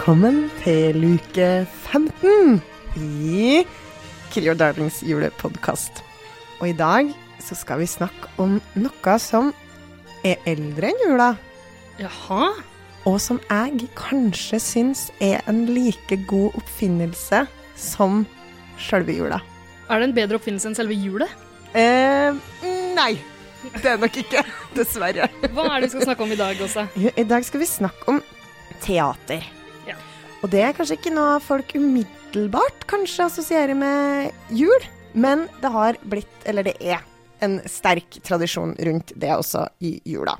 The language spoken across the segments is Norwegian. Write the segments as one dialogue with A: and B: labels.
A: Velkommen til luke 15 i Krio Darlings julepodkast. Og i dag så skal vi snakke om noe som er eldre enn jula,
B: Jaha?
A: og som jeg kanskje syns er en like god oppfinnelse som sjølve jula.
B: Er det en bedre oppfinnelse enn selve jula?
A: Eh, nei, det er nok ikke. Dessverre.
B: Hva er det vi skal snakke om i dag,
A: også? I dag skal vi snakke om teater. Og det er kanskje ikke noe folk umiddelbart kanskje assosierer med jul, men det har blitt, eller det er, en sterk tradisjon rundt det også i jula.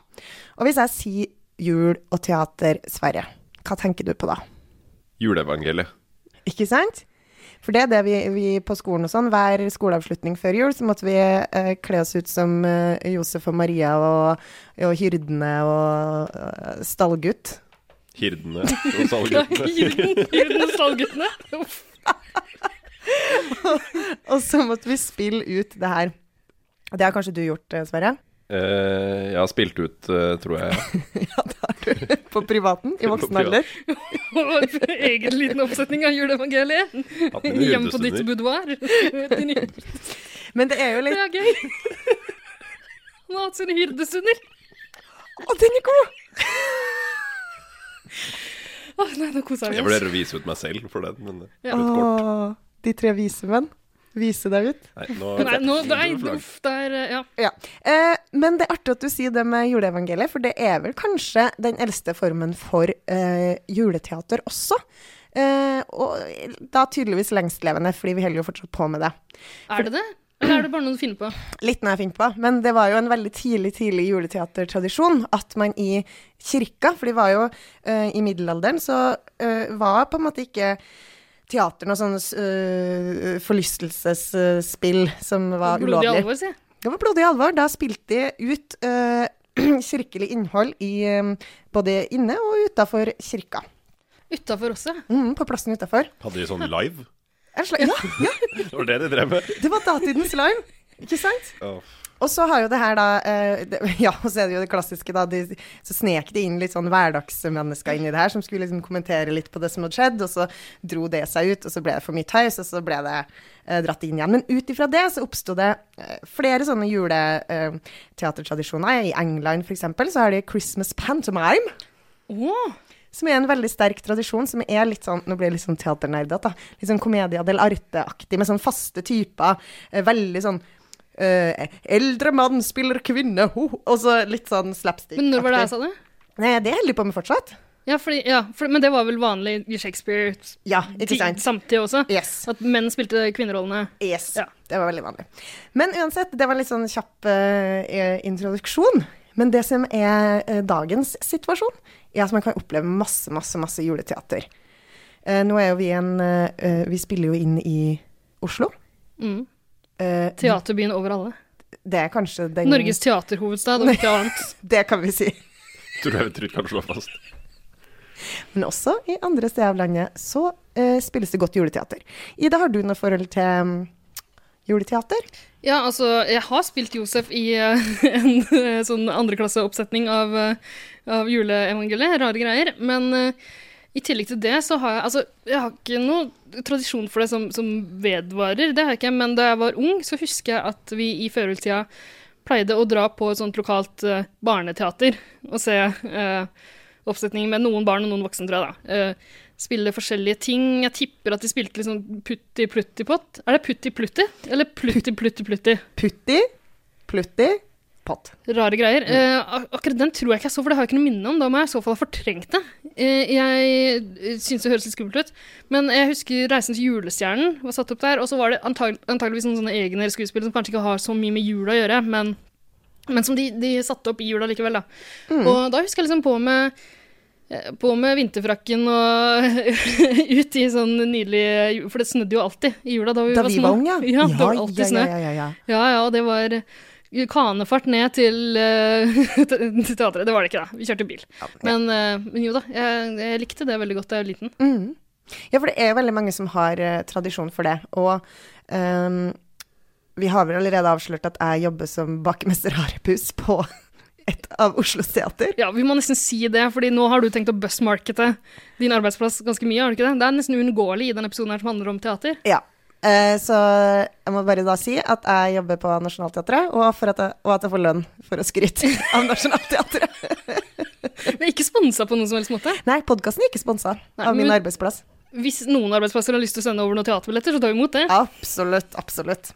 A: Og hvis jeg sier jul og teater, Sverre, hva tenker du på da?
C: Juleevangeliet.
A: Ikke sant? For det er det vi, vi på skolen og sånn, hver skoleavslutning før jul, så måtte vi eh, kle oss ut som eh, Josef og Maria og, og hyrdene og eh, stallgutt.
C: Hirdene og salguttene.
B: Hyrden og salguttene.
A: Og så måtte vi spille ut det her. Det har kanskje du gjort, eh, Sverre?
C: Uh, jeg har spilt ut, uh, tror jeg. ja.
A: Det har du. På privaten, i voksen alder.
B: Egen liten oppsetning av juleevangeliet. Hjemme på ditt boudoir.
A: Men det er jo litt Det
B: er gøy. Han har hatt sine hyrdestunder.
A: Å, den er god!
B: Åh, nei, nå koser vi
C: Jeg
B: oss.
C: vurderer å vise ut meg selv for den, men det
B: Ja.
C: er kort.
A: Åh, de tre vise menn. Vise deg ut.
C: Nei, nå,
B: Nei, nå, nei, uff, der, ja.
A: Ja. Eh, men det er artig at du sier det med juleevangeliet, for det er vel kanskje den eldste formen for eh, juleteater også. Eh, og da tydeligvis lengstlevende, fordi vi holder jo fortsatt på med det.
B: Er det det? Eller er det bare noe du finner på?
A: Litt noe jeg finner på, men det var jo en veldig tidlig, tidlig juleteatertradisjon at man i kirka, for de var jo uh, i middelalderen, så uh, var på en måte ikke teater noe sånn uh, forlystelsesspill som var
B: Blodig
A: ulovlig.
B: alvor, si.
A: Det var blodig alvor. Da spilte de ut kirkelig innhold i, både inne og utafor kirka.
B: Utafor også.
A: Mm, på plassen utafor.
C: Hadde de sånn live?
A: Ja, ja,
C: Det var det de drev med.
A: det var datidens slime, ikke sant?
C: Oh.
A: Og så har jo det her da eh, det, Ja, og så er det jo det klassiske, da. De, så snek de inn litt sånn hverdagsmennesker inn i det her, som skulle liksom kommentere litt på det som hadde skjedd, og så dro det seg ut, og så ble det for mye tøys, og så ble det eh, dratt inn igjen. Men ut ifra det så oppsto det eh, flere sånne juleteatertradisjoner. I England eksempel så har de Christmas pantomime.
B: Åh,
A: Som er en veldig sterk tradisjon, som er litt sånn Nå blir det litt sånn teaternerdete, da. Litt sånn komedia del arte-aktig, med sånn faste typer. eh, Veldig sånn eh, Eldre mann spiller kvinne, ho, og så litt sånn slapstick. -aktig.
B: men når var det jeg sa det?
A: Nei, det holder jeg på med fortsatt.
B: Ja, fordi, ja for, men det var vel vanlig i Shakespeare
A: Ja,
B: samtidig også?
A: Yes.
B: At menn spilte kvinnerollene?
A: yes.
B: Ja.
A: Det var veldig vanlig. Men uansett, det var litt sånn kjapp uh, introduksjon. Men det som er uh, dagens situasjon, er så man kan oppleve masse, masse, masse juleteater. Eh, nå er jo vi en eh, eh, Vi spiller jo inn i Oslo.
B: Mm.
A: Eh,
B: Teaterbyen over alle.
A: Det er kanskje den
B: Norges teaterhovedstad, og ikke annet.
A: Det kan vi si.
C: Tror jeg vi trygt kan slå fast.
A: Men også i andre steder av landet så eh, spilles det godt juleteater. Ida, har du noe forhold til mm, juleteater?
B: Ja, altså, jeg har spilt Josef i uh, en uh, sånn andreklasseoppsetning av, uh, av juleevangeliet, rare greier. Men uh, i tillegg til det så har jeg Altså, jeg har ikke noe tradisjon for det som, som vedvarer, det har jeg ikke. Men da jeg var ung, så husker jeg at vi i førjulstida pleide å dra på et sånt lokalt uh, barneteater og se uh, oppsetning med noen barn og noen voksne, tror jeg, da. Uh, spille forskjellige ting. Jeg tipper at de spilte sånn putti plutti pott. Er det putti plutti? Eller plutti plutti plutti?
A: Putti, plutti, pott.
B: Rare greier. Eh, ak- akkurat den tror jeg ikke jeg så, for det har jeg ikke noe minne om. Da må jeg i så fall ha fortrengt det. Eh, jeg eh, syns det høres litt skummelt ut. Men jeg husker 'Reisen til julestjernen' var satt opp der. Og så var det antag antageligvis noen sånne egne skuespill som kanskje ikke har så mye med jula å gjøre, men, men som de, de satte opp i jula likevel, da. Og da husker jeg liksom på med eh, på med vinterfrakken og ut i sånn nydelig For det snødde jo alltid i jula da vi
A: Da
B: var
A: vi var unge, ja.
B: Ja, det var alltid snø.
A: Ja, ja, ja, ja.
B: Ja, ja, og det var kanefart ned til, uh, til teatret. Det var det ikke, da. Vi kjørte bil.
A: Ja,
B: Men, uh, men jo da, jeg, jeg likte det veldig godt da jeg var liten.
A: Mm. Ja, for det er veldig mange som har uh, tradisjon for det. Og um, vi har vel allerede avslørt at jeg jobber som bakemester Harepus på et av Oslos teater.
B: Ja, vi må nesten si det, fordi nå har du tenkt å bussmarkete din arbeidsplass ganske mye, har du ikke det? Det er nesten uunngåelig i denne episoden her som handler om teater.
A: Ja. Eh, så jeg må bare da si at jeg jobber på Nationaltheatret, og, og at jeg får lønn for å skryte av Nationaltheatret.
B: Er ikke sponsa på noen som helst måte.
A: Nei, podkasten er ikke sponsa av min
B: men-
A: arbeidsplass.
B: Hvis noen arbeidsplasser har lyst til å sende over noen teaterbilletter, så tar vi imot det.
A: Absolutt, absolutt.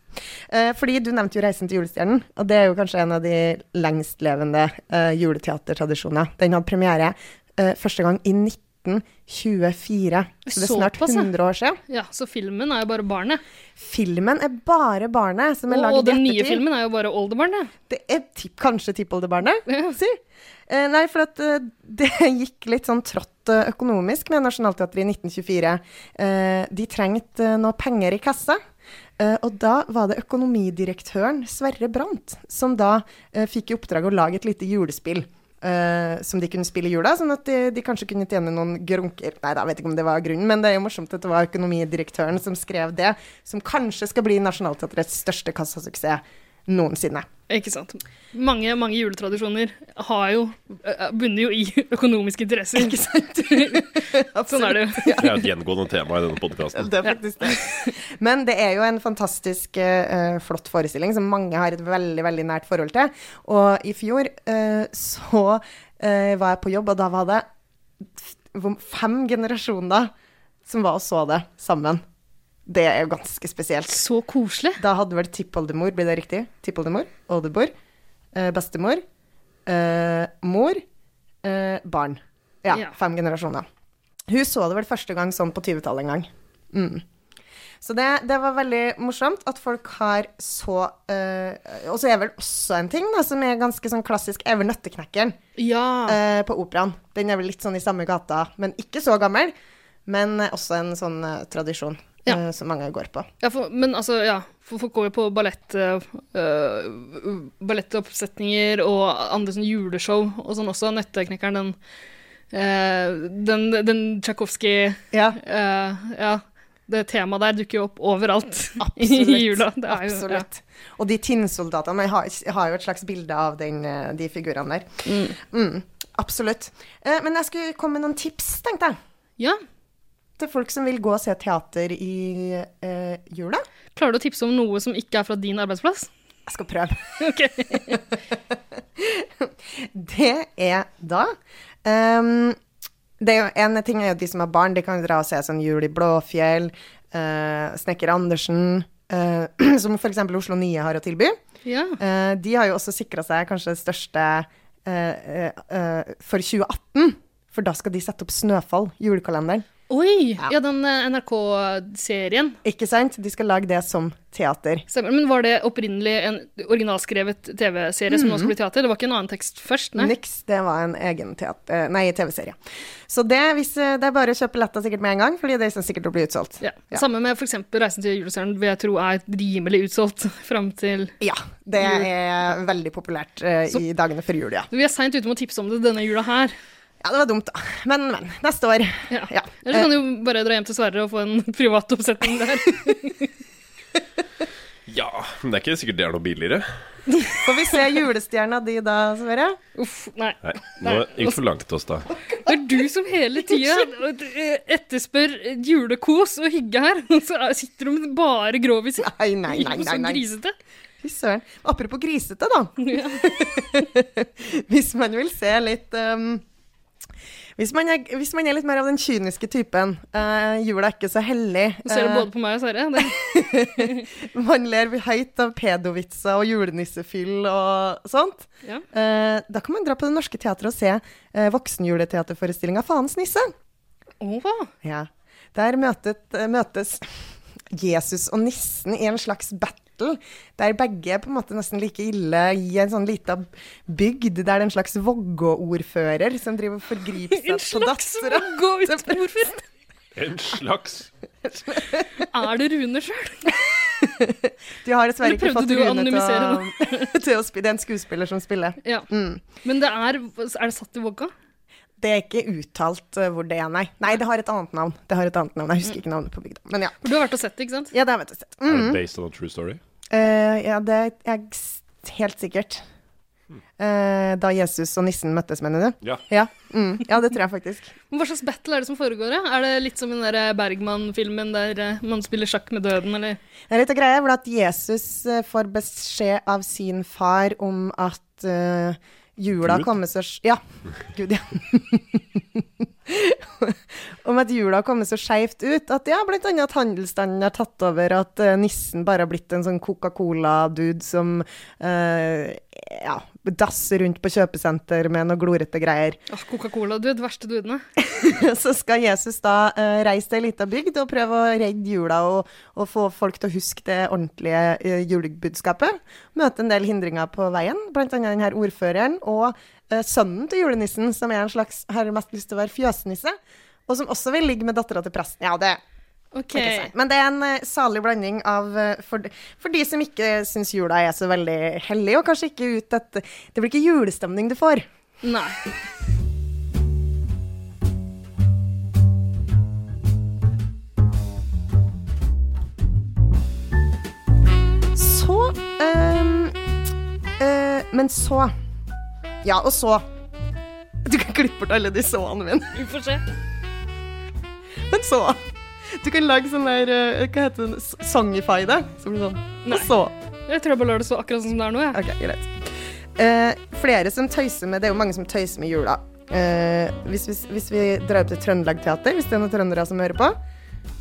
A: Eh, fordi du nevnte jo 'Reisen til julestjernen', og det er jo kanskje en av de lengstlevende eh, juleteatertradisjoner. Den hadde premiere eh, første gang i 1924, så det er snart 100 år siden.
B: Ja, Så filmen er jo bare barnet.
A: Filmen er bare barnet som er laget
B: og den nye
A: ettertid.
B: filmen er jo bare oldebarnet.
A: Det er tipp, kanskje tippoldebarnet,
B: Ja.
A: si. Eh, nei, for at eh, det gikk litt sånn trått eh, økonomisk med Nationaltheatret i 1924. Eh, de trengte noe penger i kassa. Uh, og da var det økonomidirektøren Sverre Brandt som da uh, fikk i oppdrag å lage et lite julespill. Eh, som de kunne spille jula, sånn at de, de kanskje kunne tjene noen grunker. Nei, da vet ikke om det var grunnen, men det er jo morsomt at det var økonomidirektøren som skrev det, som kanskje skal bli Nationaltheatrets største kassasuksess noensinne.
B: Ikke sant. Mange, mange juletradisjoner har jo bunner jo i økonomiske interesser. Ikke sant? sånn er det jo.
C: Det er et gjengående tema i denne podkasten.
A: Det er faktisk det. Men det er jo en fantastisk uh, flott forestilling som mange har et veldig, veldig nært forhold til. Og i fjor uh, så uh, var jeg på jobb, og da var det fem generasjoner som var og så det sammen. Det er jo ganske spesielt.
B: Så koselig.
A: Da hadde vel tippoldemor, blir det riktig? Tippoldemor, oldemor, eh, bestemor, eh, mor, eh, barn. Ja,
B: Ja.
A: fem generasjoner. Hun så det vel første gang sånn på 20-tallet en gang. Mm. Så det, det var veldig morsomt at folk har så eh, Og så er vel også en ting da, som er ganske sånn klassisk, er vel Nøtteknekkeren
B: Ja.
A: eh, på operaen. Den er vel litt sånn i samme gata, men ikke så gammel. Men også en sånn eh, tradisjon
B: Ja.
A: uh, som mange går på.
B: Ja, for, men altså, ja, for folk går jo på ballett, øh, ballettoppsetninger og andre sånn juleshow og sånn også. Nøtteknekkeren, den, uh, den, den Tsjajkovskij
A: Ja.
B: Ja, det temaet der dukker jo opp overalt i jula. Det jo,
A: Absolutt. Og de tinnsoldatene Jeg har, jeg har jo et slags bilde av den, de figurene der.
B: Mm.
A: Mm, absolutt. Eh, men jeg skulle komme med noen tips, tenkte jeg.
B: ja.
A: Til folk som vil gå og se teater i eh, jula.
B: Klarer du å tipse om noe som ikke er fra din arbeidsplass?
A: Jeg skal prøve.
B: Ok.
A: Det er da um, det er jo En ting er jo de som har barn, de kan dra og se sånn Jul i Blåfjell, uh, Snekker Andersen, uh, som f.eks. Oslo Nye har å tilby.
B: Ja.
A: Uh, de har jo også sikra seg kanskje det største for 2018. For da skal de sette opp Snøfall, julekalenderen.
B: Oi!
A: Ja.
B: Ja, den øh, NRK-serien.
A: Ikke sant? De skal lage det som teater.
B: Stemmer. Men var det opprinnelig en originalskrevet TV-serie som nå skal bli teater? Det var ikke en annen tekst først? Nei?
A: Niks, det var en egen TV-serie. Så det, hvis, eh, det er bare å kjøpe letta sikkert med en gang, fordi det er sikkert å bli utsolgt.
B: Ja.
A: Ja.
B: Samme med f.eks. Reisen til julestjernen, vil jeg tro er rimelig utsolgt fram til
A: Ja, det er veldig populært
B: uh,
A: i dagene før jul, ja.
B: Vi er seint ute med å tipse om det denne jula her.
A: Ja, det var dumt, da. Men, men. Neste år.
B: Ja.
A: Ja.
B: Eller så kan du jo bare dra hjem til Sverre og få en privat oppsetning der.
C: Ja, men det er ikke sikkert det er noe billigere.
A: Får vi se julestjerna di da, Sverre?
B: Uff, nei.
C: Nei, nå gikk det for langt til oss, da.
B: Det er du som hele tida etterspør julekos og hygge her, og så er- sitter du med bare groviser.
A: Nei, nei, nei.
B: Så
A: nei, nei.
B: grisete.
A: Fy søren. Apropos grisete, da.
B: Ja.
A: Hvis man vil se litt um, hvis, man er, hvis man er litt mer av den kyniske typen, uh, jula er ikke så hellig
B: Nå ser du
A: eh,
B: både på meg og Sverre.
A: Man ler høyt av pedovitser og julenissefyll og sånt.
B: ja.
A: Uh, da kan man dra på Det Norske Teatret og se uh, voksenjuleteaterforestillinga 'Faens nisse'.
B: Åh,
A: Ja. Der møtet, møtes Jesus og nissen i en slags battle, der begge er på en måte nesten like ille i en sånn lita bygd, der det er en slags Vågå-ordfører som driver og forgriper seg på dattera.
B: En slags Vågå-ordfører?
C: En slags
B: er det Rune sjøl?
A: Du har dessverre ikke fått Rune til å, til å spille. Det er en skuespiller som spiller.
B: Ja.
A: Mm.
B: Men det er Er det satt i Vågga?
A: Det er ikke uttalt eh, hvor det er, nei. Nei, det har et annet navn. Det har et annet navn. Jeg husker ikke navnet på bygda. Men ja.
B: For du har vært og sett det, ikke sant?
A: Ja, det har jeg vært og sett.
C: Er
A: Mm.
C: det based on a true story?
A: Uh, ja, det er jeg helt sikkert. Uh, da Jesus og nissen møttes, mener du?
C: Ja.
A: Ja, mm, ja det tror jeg faktisk.
B: Men Hva slags battle er det som foregår? da? Er det litt som i den Bergman-filmen der man spiller sjakk med døden, eller?
A: Det er litt av greia, for at Jesus får beskjed av sin far om at eh, jula
C: Gud?
A: kommer så Ja. Gud, ja. om at jula har kommet så skeivt ut at ja, blant annet at handelsstanden har tatt over, at uh, nissen bare har blitt en sånn Coca-Cola-dude som uh, ja, dasser rundt på kjøpesenter med noe glorete greier.
B: Oh, Coca-Cola, du, Det verste dudene.
A: så skal Jesus da uh, reise til ei lita bygd og prøve å redde jula og, og få folk til å huske det ordentlige uh, julebudskapet. Møte en del hindringer på veien, blant annet den ordføreren og uh, sønnen til julenissen, som er en slags, har mest lyst til å være fjøsnisse, og som også vil ligge med dattera til presten. Ja, det
B: Ok.
A: kan ikke si. Men det er en eh, salig blanding av eh, for, de- for de som ikke syns jula er så veldig hellig, og kanskje ikke ut at Det blir ikke julestemning du får.
B: Nei.
A: Så ehm, eh, Men så Ja, og så Du kan klippe bort alle de så-ene mine.
B: Vi får se.
A: Men så Du kan lage sånn der eh, Hva heter det? Songify det. Som sånn.
B: Nei.
A: Og så.
B: Jeg tror jeg bare lar det stå akkurat sånn som det er nå. jeg.
A: OK, greit. Eh, flere som tøyser med Det er jo mange som tøyser med jula. Eh, hvis, hvis, hvis vi drar opp til Trøndelag Teater, hvis det er noen trøndere som hører på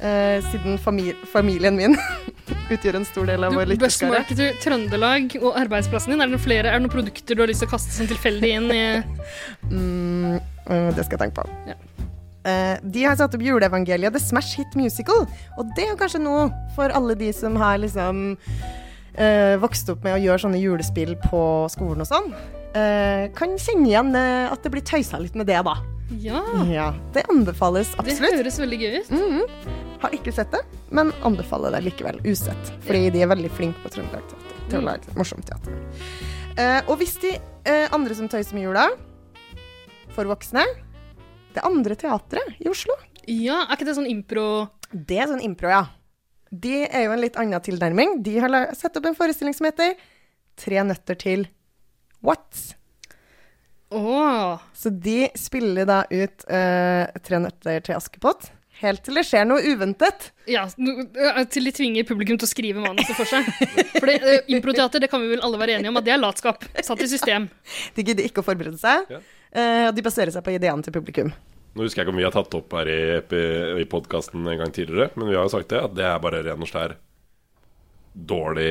A: eh, Siden fami familien min utgjør en stor del av
B: Du,
A: vår lytterskare.
B: til Trøndelag og arbeidsplassen din, er det flere, er det noen produkter du har lyst til å kaste sånn tilfeldig inn i
A: Mm, det skal jeg tenke på.
B: Ja.
A: Eh, de har satt opp juleevangeliet The Smash Hit Musical. Og det er jo kanskje noe for alle de som har liksom uh, vokst opp med å gjøre sånne julespill på skolen og sånn. Uh, kan kjenne igjen at det blir tøysa litt med det, da.
B: Ja,
A: Ja, Det anbefales absolutt.
B: det høres veldig gøy ut.
A: Mhm. Har ikke sett det, men anbefaler det likevel usett. Fordi de er veldig flinke på Trøndelag Teater til å lage morsomt teater. Og hvis de andre som tøyser med jula, for voksne Det andre teatret i Oslo,
B: Ja, er ikke det sånn impro
A: det er sånn impro, ja. De er jo en litt annen tilnærming. De har satt opp en forestilling som heter Tre nøtter til What?
B: Åh,
A: Så de spiller da ut uh, Tre nøtter til Askepott. Helt til det skjer noe uventet.
B: Ja, eh, til de tvinger publikum til å skrive manuset for seg. For det, eh, improteater, det kan vi vel alle være enige om, at det er latskap. Satt i system.
A: De gidder ikke å forberede seg. Eh, og de baserer seg på ideene til publikum.
C: Nå husker jeg ikke om vi har tatt opp her i, i podkasten en gang tidligere, men vi har jo sagt det, at det er bare ren og skjær dårlig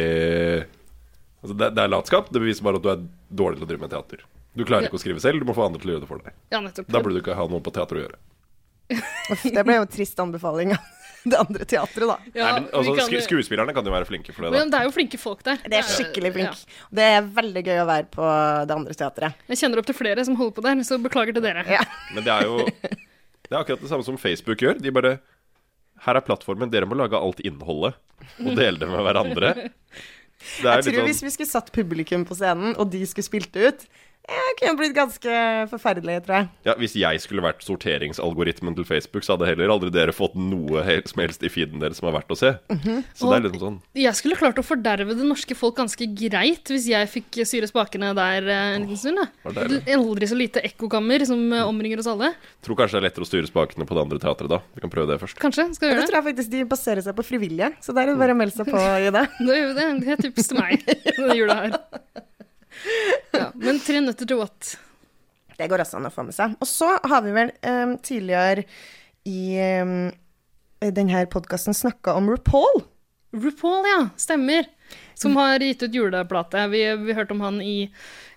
C: Altså, det, det er latskap. Det beviser bare at du er dårlig til å drive med teater. Du klarer ikke å skrive selv, du må få andre til å gjøre det for deg.
B: Ja, nettopp.
C: Da burde du ikke ha noe på teater å gjøre.
A: Uff, det ble jo en trist anbefaling det andre teatret, da.
B: Ja,
C: Nei, men, altså,
B: kan-
C: sku, skuespillerne kan jo være flinke for det, da.
B: Men det er jo flinke folk der.
A: Det er skikkelig flink. Det er veldig gøy å være på det andre teatret.
B: Jeg kjenner opp til flere som holder på der, så beklager til dere.
A: Ja.
C: Men det er jo Det er akkurat det samme som Facebook gjør. De bare Her er plattformen, dere må lage alt innholdet og dele det med hverandre. Det er
A: Jeg tror
C: sånn...
A: hvis vi skulle satt publikum på scenen, og de skulle spilt det ut, det kunne blitt ganske forferdelig, tror jeg.
C: Ja, Hvis jeg skulle vært sorteringsalgoritmen til Facebook, så hadde heller aldri dere fått noe som helst i feeden deres som er verdt å se.
A: Mhm.
C: Så det er liksom sånn
B: Jeg skulle klart å forderve det norske folk ganske greit hvis jeg fikk syre spakene der eh, en liten stund. Da. aldri så lite ekkokammer som eh, omringer oss alle.
C: Tror kanskje det er lettere å styre spakene på det andre teatret da. Vi kan prøve det først.
B: Kanskje. Skal vi
A: Det
B: gjøre det?
A: tror jeg faktisk de baserer seg på frivillige, så der er det bare å melde seg på i det.
B: Da gjør vi det. Det er tips til meg denne jula her. Ja, men tre nøtter til what?
A: Det går også an å få med seg. Og så har vi vel um, tidligere i um, denne podkasten snakka om RuPaul.
B: RuPaul, ja. Stemmer. Som har gitt ut juleplate. Vi, vi hørte om han i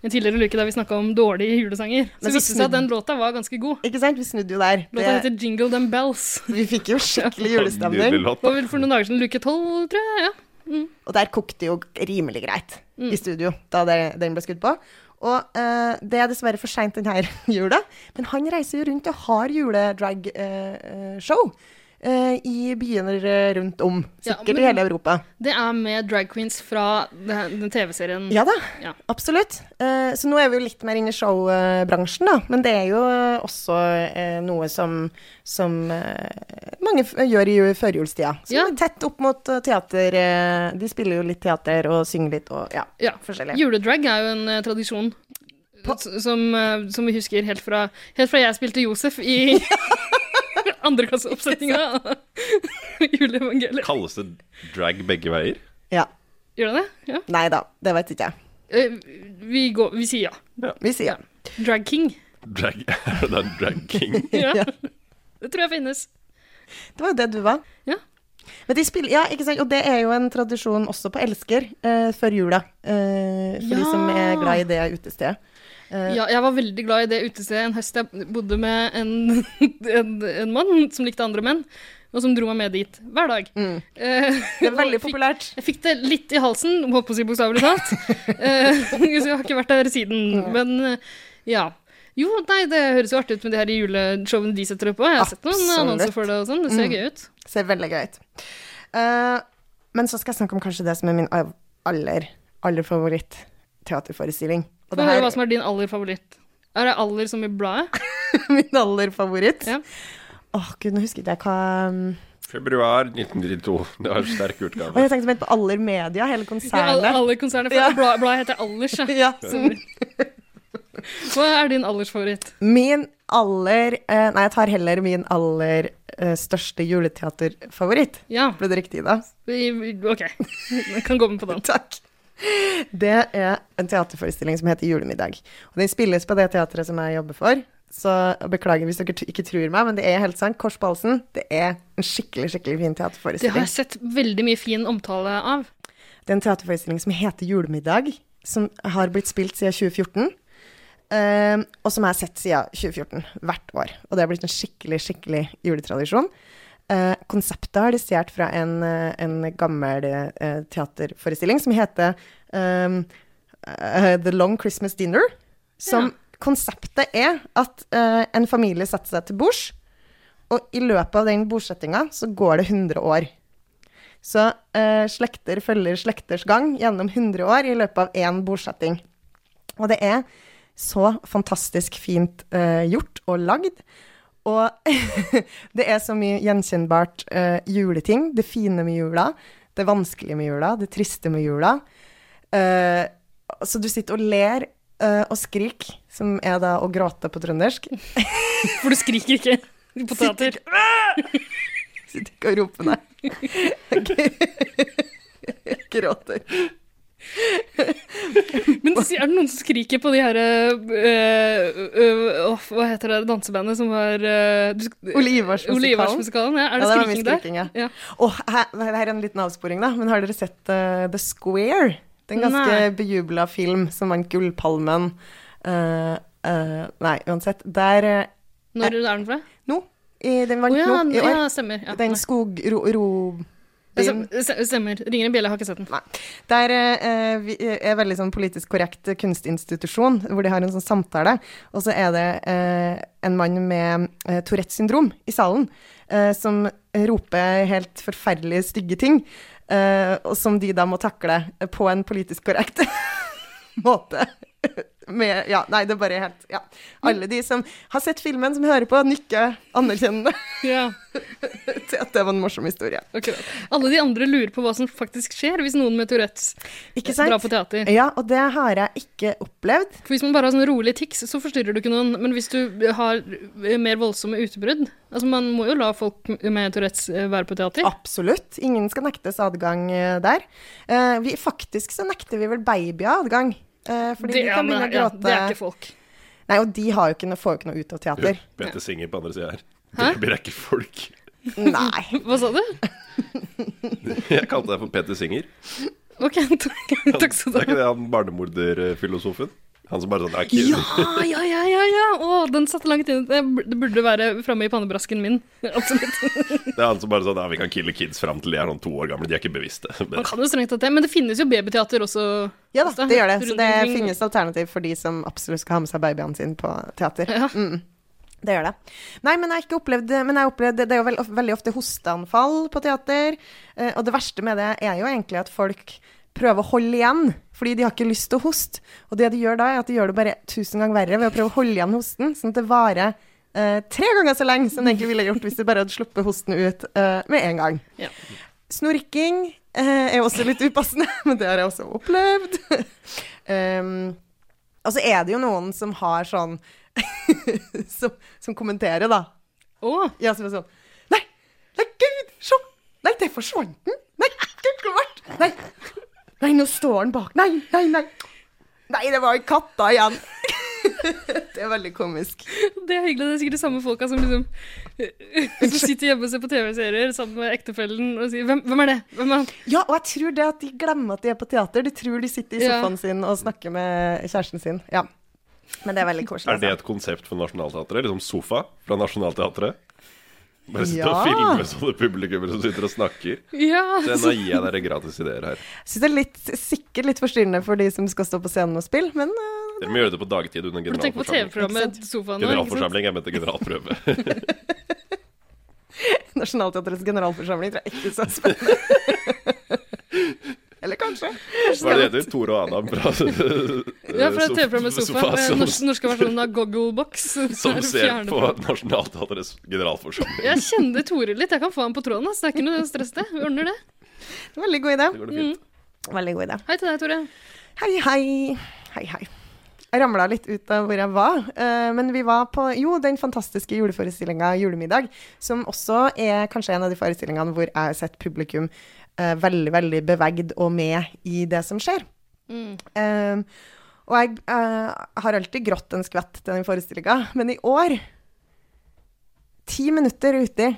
B: en tidligere luke der vi snakka om dårlige julesanger. Så viste det seg at den låta var ganske god.
A: Ikke sant? Vi snudde jo der.
B: Låta
A: Det,
B: heter Jingle Them Bells.
A: vi fikk jo skikkelig julestemning.
B: Det var vel for noen dager siden, luke tolv, tror jeg. ja.
A: Og der kokte det jo rimelig greit
B: Mm.
A: i studio da det, den ble skutt på. Og eh, det er dessverre for seint denne jula, men han reiser jo rundt og har juledrag-show eh, i byer rundt om.
B: Ja,
A: Sikkert
B: men-
A: i hele Europa.
B: Det er med drag queens fra den, den TV-serien.
A: Ja da,
B: Ja.
A: absolutt. Eh, så nå er vi jo litt mer inne i showbransjen, da. Men det er jo også eh, noe som, som eh, mange gjør i ju- førjulstida. Som
B: Ja.
A: er tett opp mot eh, teater. eh, de spiller jo litt teater og synger litt og ja,
B: Ja.
A: forskjellig.
B: Juledrag er jo en eh, tradisjon. som, eh, som vi husker helt fra, helt fra jeg spilte Josef i andreklasseoppsetninga av juleevangeliet.
C: Kalles det drag begge veier?
A: Ja.
B: Gjør det det? Ja.
A: Nei da, det vet ikke jeg.
B: Eh, Vi, går, vi sier ja.
A: Vi sier ja.
B: Drag King.
C: Drag, det er drag king.
B: Ja.
A: Ja.
B: Det tror jeg finnes.
A: Det var jo det du var.
B: Ja.
A: Men de spiller, ja, ikke sant? Og det er jo en tradisjon også på Elsker eh, før jula. Eh, for de som er glad i det utestedet. Eh,
B: Ja, jeg var veldig glad i det utestedet en høst jeg bodde med en, en, en mann som likte andre menn, og som dro meg med dit hver dag.
A: Mm.
B: Eh,
A: Det er veldig
B: og fikk-
A: populært.
B: Jeg fikk det litt i halsen, holdt på å si bokstavelig talt. Eh, så jeg har ikke vært der siden. Men eh, ja. Jo, nei, det høres jo artig ut med de her juleshowene de setter opp òg. Jeg har sett noen annonser for det og sånn. Det ser
A: Mm.
B: gøy ut.
A: Ser veldig gøy ut. Uh, men så skal jeg snakke om kanskje det som er min aller, aller favoritt teaterforestilling. Og
B: Få høre
A: her
B: hva som er din aller favoritt. Er det aller som i bladet?
A: min aller favoritt.
B: Ja.
A: Åh, gud, nå husker ikke jeg hva
C: Februar 1992. Det var en sterk utgave.
A: Og jeg tenkte på Aller Media, hele
B: Ja,
A: konsernet.
B: alle konsernet, for
A: Ja.
B: bladet, bladet heter Allers, ja.
A: Ja.
B: Hva er din allersfavoritt?
A: Min aller eh, Nei, jeg tar heller min aller eh, største juleteaterfavoritt.
B: Ja,
A: Ble det riktig, da?
B: OK. Jeg kan gå med på den.
A: Takk. Det er en teaterforestilling som heter Julemiddag. Og den spilles på det teatret som jeg jobber for. Så beklager hvis dere ikke tror meg, men det er helt sant. Kors på halsen. Det er en skikkelig, skikkelig fin teaterforestilling.
B: Det har jeg sett veldig mye fin omtale av.
A: Det er en teaterforestilling som heter Julemiddag, som har blitt spilt siden 2014. eh, og som jeg har sett siden 2014, hvert år. Og det har blitt en skikkelig, skikkelig juletradisjon. Uh, konseptet har de stjålet fra en, eh, en gammel uh, teaterforestilling som heter eh, uh, The Long Christmas Dinner. Som konseptet er at en familie setter seg til bords, og i løpet av den bordsettinga så går det 100 år. Så slekter følger slekters gang gjennom 100 år i løpet av én bordsetting. Og det er så fantastisk fint eh, gjort og lagd. Og det er så mye gjenkjennbart eh, juleting. Det fine med jula, det vanskelige med jula, det triste med jula. Eh, så du sitter og ler eh, og skriker, som er da å gråte på trøndersk.
B: For du skriker ikke på teater.
A: Sitter ikke og roper, nei. Gråter.
B: Men er det noen som skriker på de her øh, øh, Hva heter det dansebandet som var
A: Ole Ivars-musikalen.
B: Ja. Er det
A: Ja, mye
B: skriking der?
A: skriking, ja.
B: Ja.
A: Og her, her er en liten avsporing, da. Men har dere sett uh, The Square? Det er en ganske bejubla film som vant Gullpalmen. Uh, uh, nei, uansett. Der
B: Når er den fra?
A: Nå. I, den vant
B: ja,
A: nå i år.
B: ja, stemmer.
A: Den
B: nei. Det Stemmer. Ringer en bjelle, har ikke sett den.
A: Nei. Der eh, vi er veldig sånn politisk korrekt kunstinstitusjon, hvor de har en sånn samtale. Og så er det eh, en mann med eh, Tourettes syndrom i salen, eh, som roper helt forferdelig stygge ting. eh, og som de da må takle på en politisk korrekt måte. Med, ja, nei, det er bare helt Ja. Alle de som har sett filmen, som hører på, nikker anerkjennende
B: Ja,
A: til at det var en morsom historie.
B: Okay. Alle de andre lurer på hva som faktisk skjer hvis noen med Tourettes drar på teater.
A: Ja, og det har jeg ikke opplevd.
B: For Hvis man bare har sånn rolig tics, så forstyrrer du ikke noen. Men hvis du har mer voldsomme utbrudd Altså, man må jo la folk med Tourettes eh, være på teater.
A: Absolutt. Ingen skal nektes adgang eh, der. Eh, vi, faktisk så nekter vi vel babyer adgang. Eh, fordi
B: det,
A: de kan begynne å
B: ja, det er ikke folk.
A: Nei, og de har jo ikke noe, får jo ikke noe ut av teater.
C: Peter Singer på andre sida her.
B: Hæ?
C: Babyer er ikke folk.
A: Nei.
B: Hva sa du?
C: Jeg kalte deg for Peter Singer.
B: Ok, takk, takk skal
C: Det
B: ha.
C: er ikke det han barnemorderfilosofen? Han som bare sånn er kul.
B: Ja, ja, ja, ja, ja. Å, den satte langt inn. Det burde være framme i pannebrasken min. Absolutt.
C: Det er han som bare sånn Ja, vi kan kille kids fram til de er sånn to år gamle. De er ikke bevisste.
B: Man kan jo strengt tatt det, men det finnes jo babyteater også.
A: Ja da, det gjør det. Så det finnes alternativ for de som absolutt skal ha med seg babyene sine på teater.
B: Ja.
A: Mm. Det gjør det. Nei, men jeg har ikke opplevd Men jeg har opplevd, det er jo vel, veldig ofte hosteanfall på teater. eh, Og det verste med det er jo egentlig at folk prøver å holde igjen, fordi de har ikke lyst til å hoste. Og det de gjør da, er at de gjør det bare tusen ganger verre ved å prøve å holde igjen hosten, sånn at det varer eh, tre ganger så lenge som det egentlig ville gjort hvis de bare hadde sluppet hosten ut eh, med en gang.
B: Ja.
A: Snorking eh, er også litt upassende, men det har jeg også opplevd. um, Og så er det jo noen som har sånn som, som kommenterer, da.
B: Oh.
A: Ja, som er sånn Nei, nei, gud, se! Nei, der forsvant den! Nei, gud, klart! Nei, nei, nå står han bak. Nei, nei, nei. Nei, det var katta igjen. det er veldig komisk.
B: det er hyggelig. Det er sikkert de samme folka som liksom Som sitter hjemme og ser på TV-serier sammen med ektefellen og sier hvem, 'Hvem er det?' Hvem er han?
A: Ja, og jeg tror det at de glemmer at de er på teater. De tror de sitter i
B: Ja.
A: sofaen sin og snakker med kjæresten sin. Ja. Men det er veldig koselig.
C: Er det
A: altså.
C: et konsept for Nationaltheatret? Liksom sofa fra Nationaltheatret? Bare sitte og filme sånne publikummere som sitter og snakker.
B: Ja,
C: Så nå gir jeg dere gratis ideer her.
A: Jeg synes det er litt, sikkert litt forstyrrende for de som skal stå på scenen og spille, men uh,
C: Dere må gjøre det på dagtid under generalforsamling.
B: Sofaen?
C: Generalforsamling, jeg mente generalprøve.
A: Nationaltheatrets generalforsamling tror jeg ikke er så spennende. Eller kanskje.
C: Hva er det heter? Tore og Adam fra
B: Ja, fra TV-programmet Sofa.
C: Sofa, som,
B: norsk, norske versjonen av Gogglebox.
C: som ser på Nationaltheatrets generalforsamling.
B: Jeg kjenner Tore litt. Jeg kan få han på tråden. Så Det er ikke noe stress, det. Vi ordner det.
A: Veldig god idé.
C: Det går det fint.
A: Veldig god idé.
B: Hei til deg, Tore.
A: Hei, hei. Hei, hei. Jeg ramla litt ut av hvor jeg var, eh, men vi var på jo, den fantastiske juleforestillinga Julemiddag, som også er kanskje en av de forestillingene hvor jeg har sett publikum eh, veldig, veldig bevegd og med i det som skjer. Eh, og jeg eh, har alltid grått en skvett til den forestillinga, men i år, ti minutter uti,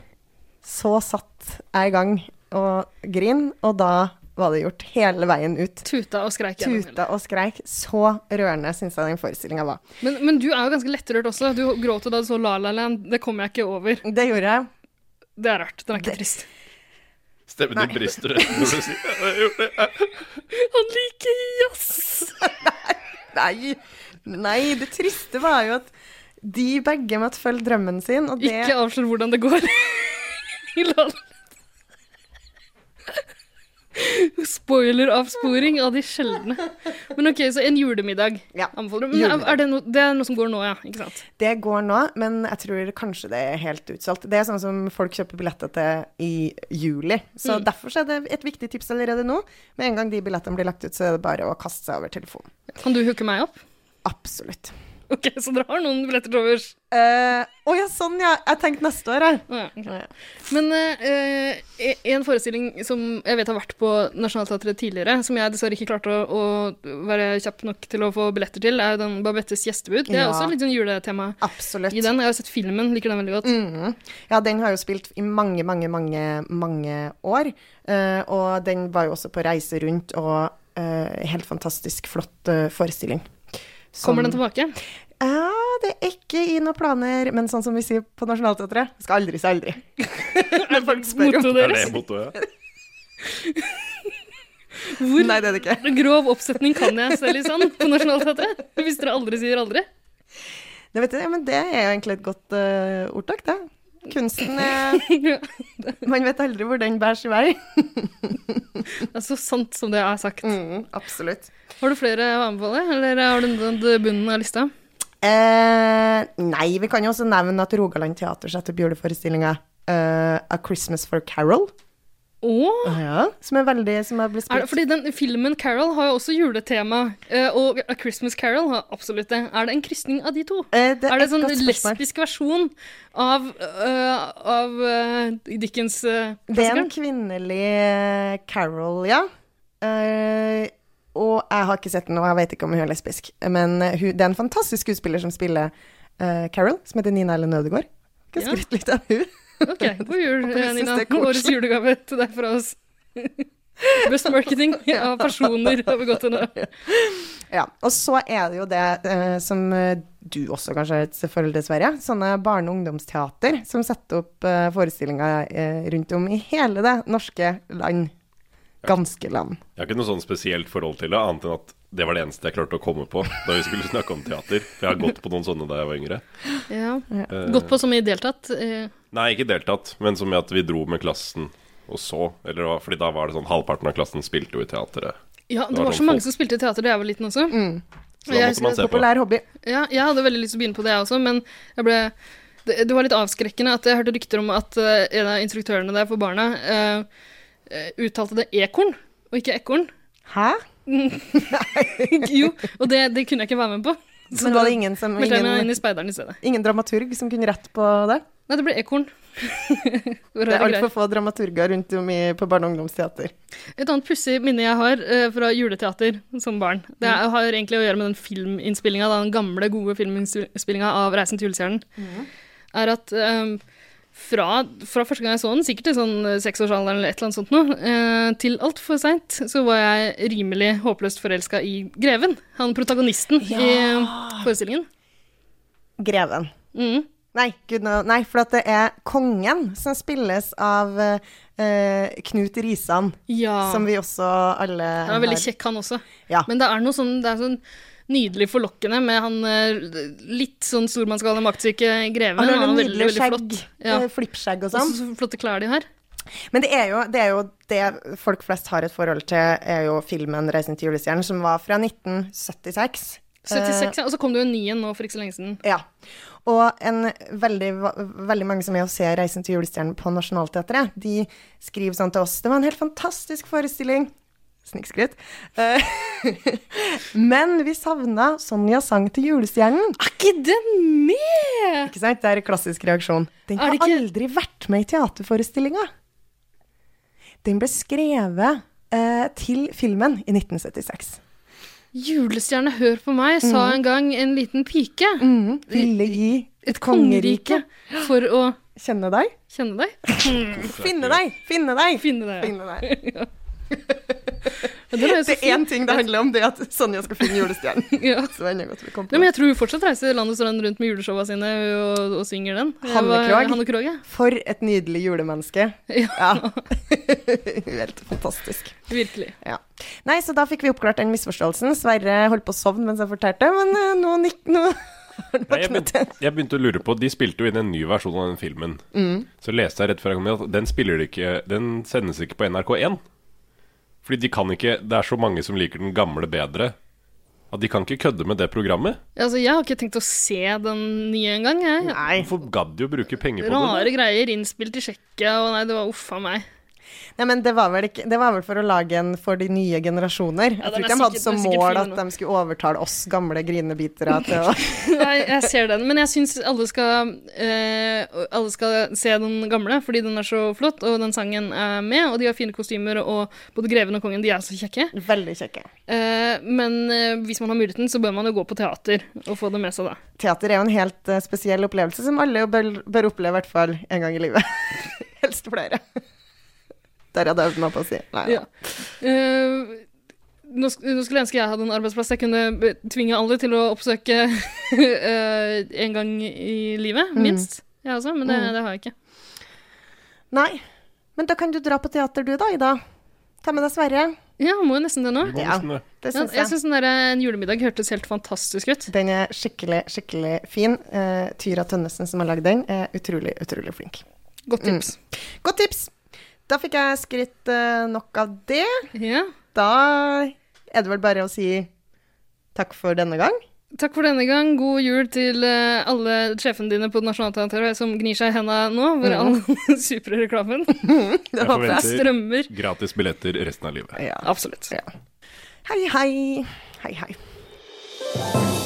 A: så satt jeg i gang og grin, og da var det gjort hele veien ut.
B: Tuta og skreik.
A: Tuta og skreik. Så rørende syns jeg den forestillinga var.
B: Men, men du er jo ganske lettrørt også. Du gråt jo da du så La La Land. Det kommer jeg ikke over.
A: Det gjorde jeg.
B: Det er rart. Den er ikke trist.
C: Stemmen din brister når du sier «Jeg har gjort det».
B: Han liker jazz!
A: Nei, nei, det triste var jo at de begge måtte følge drømmen sin, og det
B: Ikke avslør hvordan det går i La La Land. Spoiler-avsporing av de sjeldne. Men ok, så en julemiddag
A: Ja,
B: anbefaler du. Men er det, no, det er noe som går nå, ja? Ikke sant?
A: Det går nå, men jeg tror kanskje det er helt utsolgt. Det er sånn som folk kjøper billetter til i juli. Så derfor er det et viktig tips allerede nå. Med en gang de billettene blir lagt ut, så er det bare å kaste seg over telefonen.
B: Kan du hooke meg opp?
A: Absolutt.
B: Ok, så dere har noen billetter til overs?
A: Eh, Å ja, sånn ja. Jeg tenkte neste år, jeg.
B: Ja, ok.
A: Ja.
B: Men eh, en forestilling som jeg vet har vært på Nationaltheatret tidligere, som jeg dessverre ikke klarte å, å være kjapp nok til å få billetter til, er den Babettes gjestebud. Det er
A: Ja.
B: også litt sånn juletema
A: Absolutt.
B: i den. Jeg har sett filmen, liker den veldig godt.
A: Mhm. Ja, den har jo spilt i mange, mange, mange, mange år. Uh, og den var jo også på reise rundt, og helt fantastisk flott forestilling. Som-
B: Kommer den tilbake?
A: Ja, det er ikke i noen planer, men sånn som vi sier på Nationaltheatret, skal aldri si aldri. Når folk spør om
B: deres?
C: Er det
B: deres?
C: Ja.
B: Hvor
A: Nei, det er det ikke.
B: grov oppsetning kan jeg selv i sånn på Nationaltheatret? Hvis dere aldri sier aldri.
A: Det, vet du, ja, men det er egentlig et godt uh, ordtak, det. Kunsten er Man vet aldri hvor den bærer sin vei.
B: Det er så sant som det er sagt.
A: Mm, absolutt.
B: Har du flere å anbefale, eller har du nådd bunnen av lista?
A: Eh, nei, vi kan jo også nevne at Rogaland Teater setter opp juleforestillinga uh, A Christmas for Carol.
B: Åh,
A: Ja, som er veldig Som har blitt
B: er
A: spilt
B: fordi den filmen Carol har jo også juletema, eh, og A Christmas Carol har absolutt det. Er det en krysning av de to?
A: Eh, det
B: Er det
A: en
B: sånn lesbisk versjon av, uh, av uh, Dickens uh,
A: Det er en kvinnelig Carol, ja. Og jeg har ikke sett den, og jeg vet ikke om hun er lesbisk. Men hun, det er en fantastisk skuespiller som spiller Carol, som heter Nina Ellen Ødegaard. Kan skryte litt av hun.
B: Ok, god jul, Nina. Årets julegave til deg fra oss. Best marketing av personer har vi gått til nå.
A: Ja, og så er det jo det eh, som eh, du også kanskje har selvfølgelig dessverre, sånne barne- og ungdomsteater som setter opp eh, forestillinger eh, rundt om i hele det norske land. Ganske land.
C: Jeg har ikke noe sånn spesielt forhold til det, annet enn at det var det eneste jeg klarte å komme på da vi skulle snakke om teater. For jeg har gått på noen sånne da jeg var yngre.
B: Ja.
C: Eh,
B: Gått på som i deltatt. eh,
C: Nei, ikke deltatt, men som i at vi dro med klassen og så. Eller, det var- fordi da var det sånn halvparten av klassen spilte jo i teateret.
B: Ja, det
C: var
B: var så mange
C: folk-
B: som spilte i teater da jeg var liten også.
C: Så da
B: Jeg
C: måtte man se på.
A: Hobby.
B: Ja, jeg hadde veldig lyst til å begynne på det, jeg også, men jeg ble det, det var litt avskrekkende at jeg hørte rykter om at eh, en av instruktørene der for barna eh, eh, uttalte det ekorn, og ikke ekorn.
A: Hæ?
B: jo, og det, det kunne jeg ikke være med på. Så
A: Men var det ingen, som,
B: ingen, inn i Speideren i stedet.
A: ingen dramaturg som kunne rette på det?
B: Nei, det ble Ekorn.
A: Det er altfor få dramaturger rundt om i, på barne- og ungdomsteater.
B: Et annet pussig minne jeg har uh, fra juleteater som barn, det er, har egentlig å gjøre med den filminnspillinga, den gamle, gode filminnspillinga av 'Reisen til julestjernen', er at um, fra, fra første gang jeg så den, sikkert til sånn eh, seksårsalderen eller et eller annet sånt noe, eh, til altfor seint, så var jeg rimelig håpløst forelska i Greven. Han protagonisten i eh, forestillingen.
A: Greven.
B: Mm.
A: Nei, gud, no, nei, for at det er kongen som spilles av uh, Knut Risan,
B: Ja.
A: som vi også alle
B: Han er veldig kjekk, han også.
A: Ja.
B: Men det er noe sånn, det er sånn nydelig forlokkende med han eh, litt sånn stormannsgale, maktsyke greven.
A: Han har
B: veldig, veldig
A: skjegg,
B: flott. Ja.
A: eh, flippskjegg og
B: Og
A: sånn.
B: så flotte klær de har.
A: Men det er, jo, det er jo det folk flest har et forhold til, er jo filmen 'Reisen til julestjernen', som var fra 1976.
B: 76, ja. Og så kom det jo en ny en nå for ikke så lenge siden.
A: Ja. Og en veldig, veldig mange som er og ser 'Reisen til julestjernen' på Nationaltheatret, de skriver sånn til oss 'Det var en helt fantastisk forestilling'. Snikskryt. Uh, Men vi savna Sonja sang til julestjernen.
B: Er ikke den med?!
A: Ikke sant? Det er en klassisk reaksjon. Den har
B: ikke-
A: aldri vært med i teaterforestillinga. Den ble skrevet uh, til filmen i 1976.
B: Julestjerne, hør på meg, sa en gang en liten pike.
A: Mm, ville gi
B: Et kongerike for å
A: Kjenne deg?
B: kjenne deg.
A: Finne deg! Finne deg!
B: Finne deg.
A: Finne deg.
B: Ja,
A: Det er én ting det handler om, det er at Sonja skal finne julestjernen.
B: Ja.
A: Så det er enda godt vi kom på
B: Nei, men jeg tror hun fortsatt reiser landet sånn rundt med juleshowa sine og, og synger den.
A: Hanne Krogh.
B: Hanne Krogh, ja.
A: For et nydelig julemenneske.
B: Ja.
A: Ja. Helt fantastisk.
B: Virkelig.
A: Ja. Nei, så da fikk vi oppklart den misforståelsen. Sverre holdt på å sovne mens jeg fortalte, men eh, nå nikk... Nå
C: Nei, jeg, begynte, jeg begynte å lure på De spilte jo inn en ny versjon av den filmen. Så leste jeg rett før jeg kom hit at den ikke Den sendes ikke på NRK1. Fordi de kan ikke Det er så mange som liker den gamle bedre. At de kan ikke kødde med det programmet.
B: Altså, jeg har ikke tenkt å se den nye engang.
C: Hvorfor gadd de å bruke penger på det?
B: Rare greier innspilt i Tsjekkia, og nei, det var uffa meg.
A: Nei, men det var, vel ikke, det var vel for å lage en for de nye generasjoner.
B: Ja,
A: jeg tror ikke de hadde
B: sikkert-
A: som mål at de skulle overtale oss gamle grinebitere til å
B: Nei, jeg ser den, men jeg syns alle eh, Alle skal se den gamle, fordi den er så flott, og den sangen er med, og de har fine kostymer, og både greven og kongen, de er så kjekke.
A: Veldig kjekke.
B: Eh, men eh, hvis man har muligheten, så bør man jo gå på teater og få det med seg, da.
A: Teater er jo en helt eh, spesiell opplevelse som alle bør, bør oppleve i hvert fall en gang i livet. Helst flere. Der hadde jeg på å si. Nei,
B: Ja. Uh, nå, nå skulle jeg ønske jeg hadde en arbeidsplass jeg kunne tvinge alle til å oppsøke eh, en gang i livet, minst. Jeg også, men det, det har jeg ikke.
A: Nei. Men da kan du dra på teater du da, Ida. Ta med deg Sverre.
B: Ja, må jo nesten det nå.
A: Ja.
C: det.
A: Syns
B: jeg
A: jeg.
B: syns den der eh, en julemiddag hørtes helt fantastisk ut.
A: Den er skikkelig, skikkelig fin. Uh, Tyra Tønnesen som har lagd den, er utrolig, utrolig flink.
B: Godt tips.
A: Godt tips! Da fikk jeg skrytt eh, nok av det.
B: Ja.
A: Da er det vel bare å si takk for denne gang.
B: Takk for denne gang. God jul til eh, alle sjefene dine på Nationaltheatret som gnir seg i henda nå, hvor all supre reklamen
A: Det Jeg
C: forventer
B: strømmer.
C: gratis billetter resten av livet.
A: Ja.
B: Absolutt.
A: Ja. Hei, hei. Hei, hei.